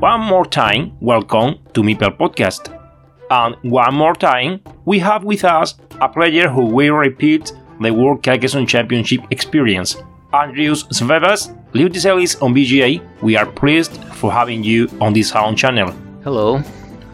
One more time, welcome to Meeple Podcast. And one more time, we have with us a player who will repeat the World Carcassonne Championship experience. Andrejus Svabas, Liudeselis on BGA, we are pleased for having you on this Sound channel. Hello,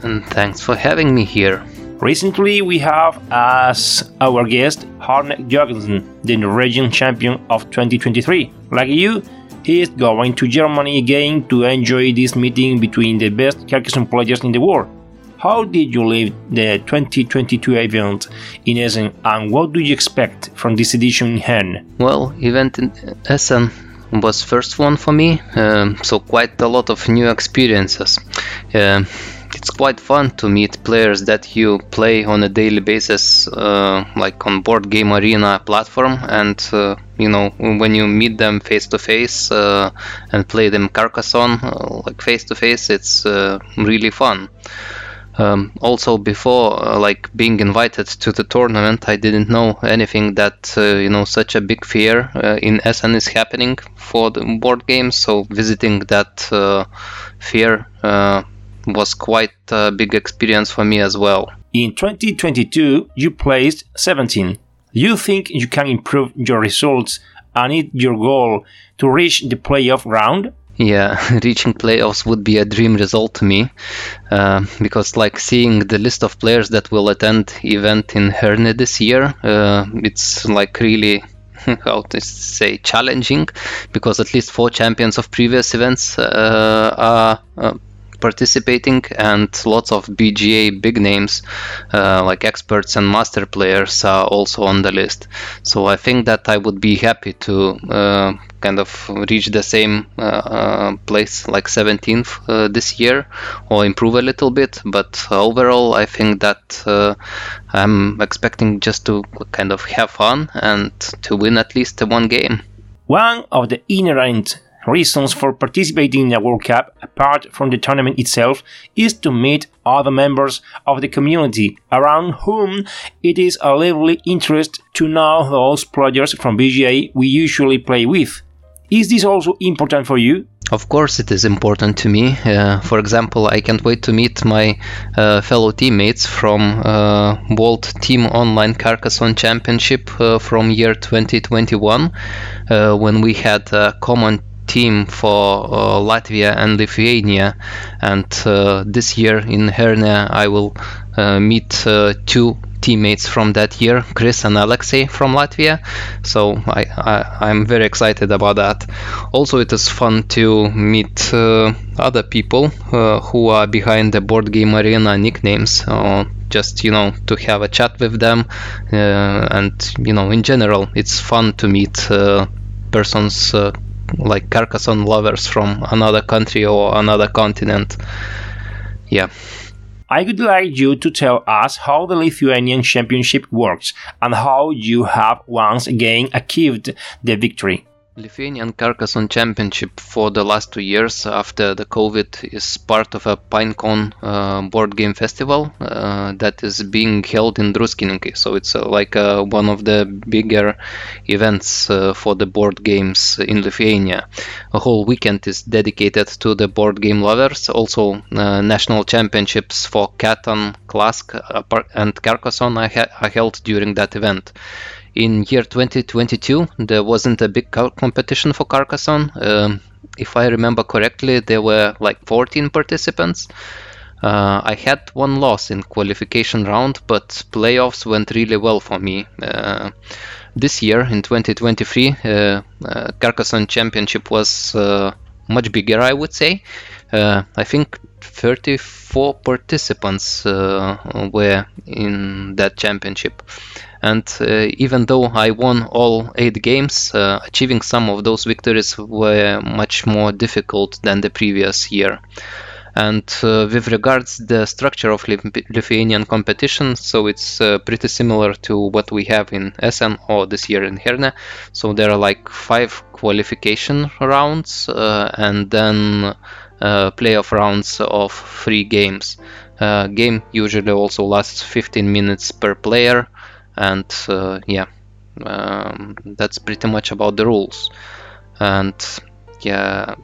and thanks for having me here. Recently, we have as our guest Harnek Jorgensen, the Norwegian champion of 2023. Like you, is going to Germany again to enjoy this meeting between the best Carcassonne players in the world. How did you leave the 2022 event in Essen and what do you expect from this edition in Herne? Well, event in Essen was first one for me, um, so quite a lot of new experiences. Uh, it's quite fun to meet players that you play on a daily basis, uh, like on board game arena platform, and uh, you know when you meet them face to face and play them Carcassonne uh, like face to face, it's uh, really fun. Um, also, before uh, like being invited to the tournament, I didn't know anything that uh, you know such a big fair uh, in Essen is happening for the board games. So visiting that fair was quite a big experience for me as well. In 2022, you placed 17. You think you can improve your results and it your goal to reach the playoff round? Yeah, reaching playoffs would be a dream result to me, uh, because like seeing the list of players that will attend event in Herne this year, uh, it's like really how to say challenging, because at least four champions of previous events uh, are uh, participating and lots of BGA big names uh, like experts and master players are also on the list. So I think that I would be happy to uh, kind of reach the same uh, uh place like 17th uh, this year or improve a little bit. But overall, I think that uh, I'm expecting just to kind of have fun and to win at least one game. One of the inherent reasons for participating in a World Cup, apart from the tournament itself, is to meet other members of the community, around whom it is a lively interest to know those players from BGA we usually play with. Is this also important for you? Of course, it is important to me. Uh, for example, I can't wait to meet my uh, fellow teammates from uh, World Team Online Carcassonne Championship uh, from year 2021, uh, when we had a common team for uh, Latvia and Lithuania. And uh, this year in Herne, I will uh, meet uh, two teammates from that year, Chris and Alexei from Latvia. So I, am very excited about that. Also, it is fun to meet uh, other people uh, who are behind the board game arena nicknames. just you know to have a chat with them and you know in general it's fun to meet persons like Carcassonne lovers from another country or another continent. Yeah. I would like you to tell us how the Lithuanian Championship works and how you have once again achieved the victory. Lithuanian Carcassonne Championship for the last two years after the COVID is part of a Pinecon uh, board game festival uh, that is being held in Druskininkai. So it's uh, like uh, one of the bigger events uh, for the board games in Lithuania. A whole weekend is dedicated to the board game lovers. Also, uh, national championships for Catan, Klask, and Carcassonne are, ha- are held during that event in year 2022 there wasn't a big competition for Carcassonne. Um, if I remember correctly, there were like 14 participants. Uh, I had one loss in qualification round, but playoffs went really well for me. Uh, this year in 2023, uh, uh, Carcassonne Championship was uh, much bigger, I would say. Uh, I think 34 participants were in that championship. And even though I won all eight games, achieving some of those victories were much more difficult than the previous year. And uh, with regards the structure of Lithuanian competition, so it's uh, pretty similar to what we have in Essen or this year in Herne. So there are like five qualification rounds uh, and then uh, playoff rounds of three games. Uh, game usually also lasts 15 minutes per player, and uh, yeah, um, that's pretty much about the rules. And yeah,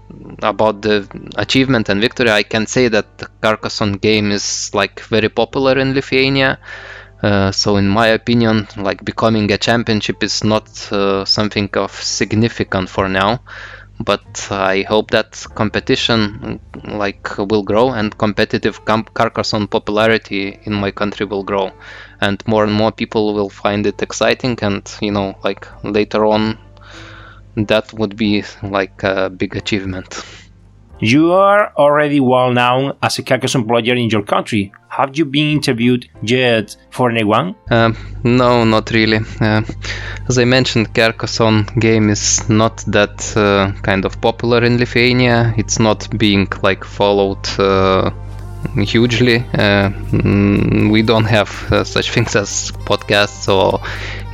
about the achievement and victory, I can say that the Carcassonne game is like very popular in Lithuania. Uh, so in my opinion, like becoming a championship is not uh, something of significant for now. But I hope that competition like will grow and competitive Carcassonne popularity in my country will grow, and more and more people will find it exciting. And you know, like later on, that would be like a big achievement. You are already well known as a Carcassonne player in your country. Have you been interviewed yet for anyone? Um, no, not really. Uh, as I mentioned, Carcassonne game is not that uh, kind of popular in Lithuania. It's not being like followed uh, hugely. Uh, mm, we don't have uh, such things as podcasts, so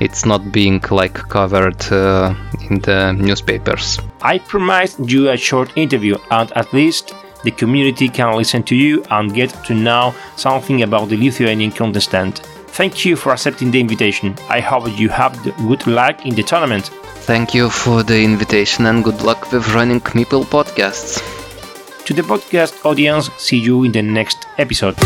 it's not being like covered uh, in the newspapers. I promised you a short interview, and at least the community can listen to you and get to know something about the Lithuanian contestant. Thank you for accepting the invitation. I hope you have good luck in the tournament. Thank you for the invitation and good luck with running Meeple podcasts. To the podcast audience, see you in the next episode.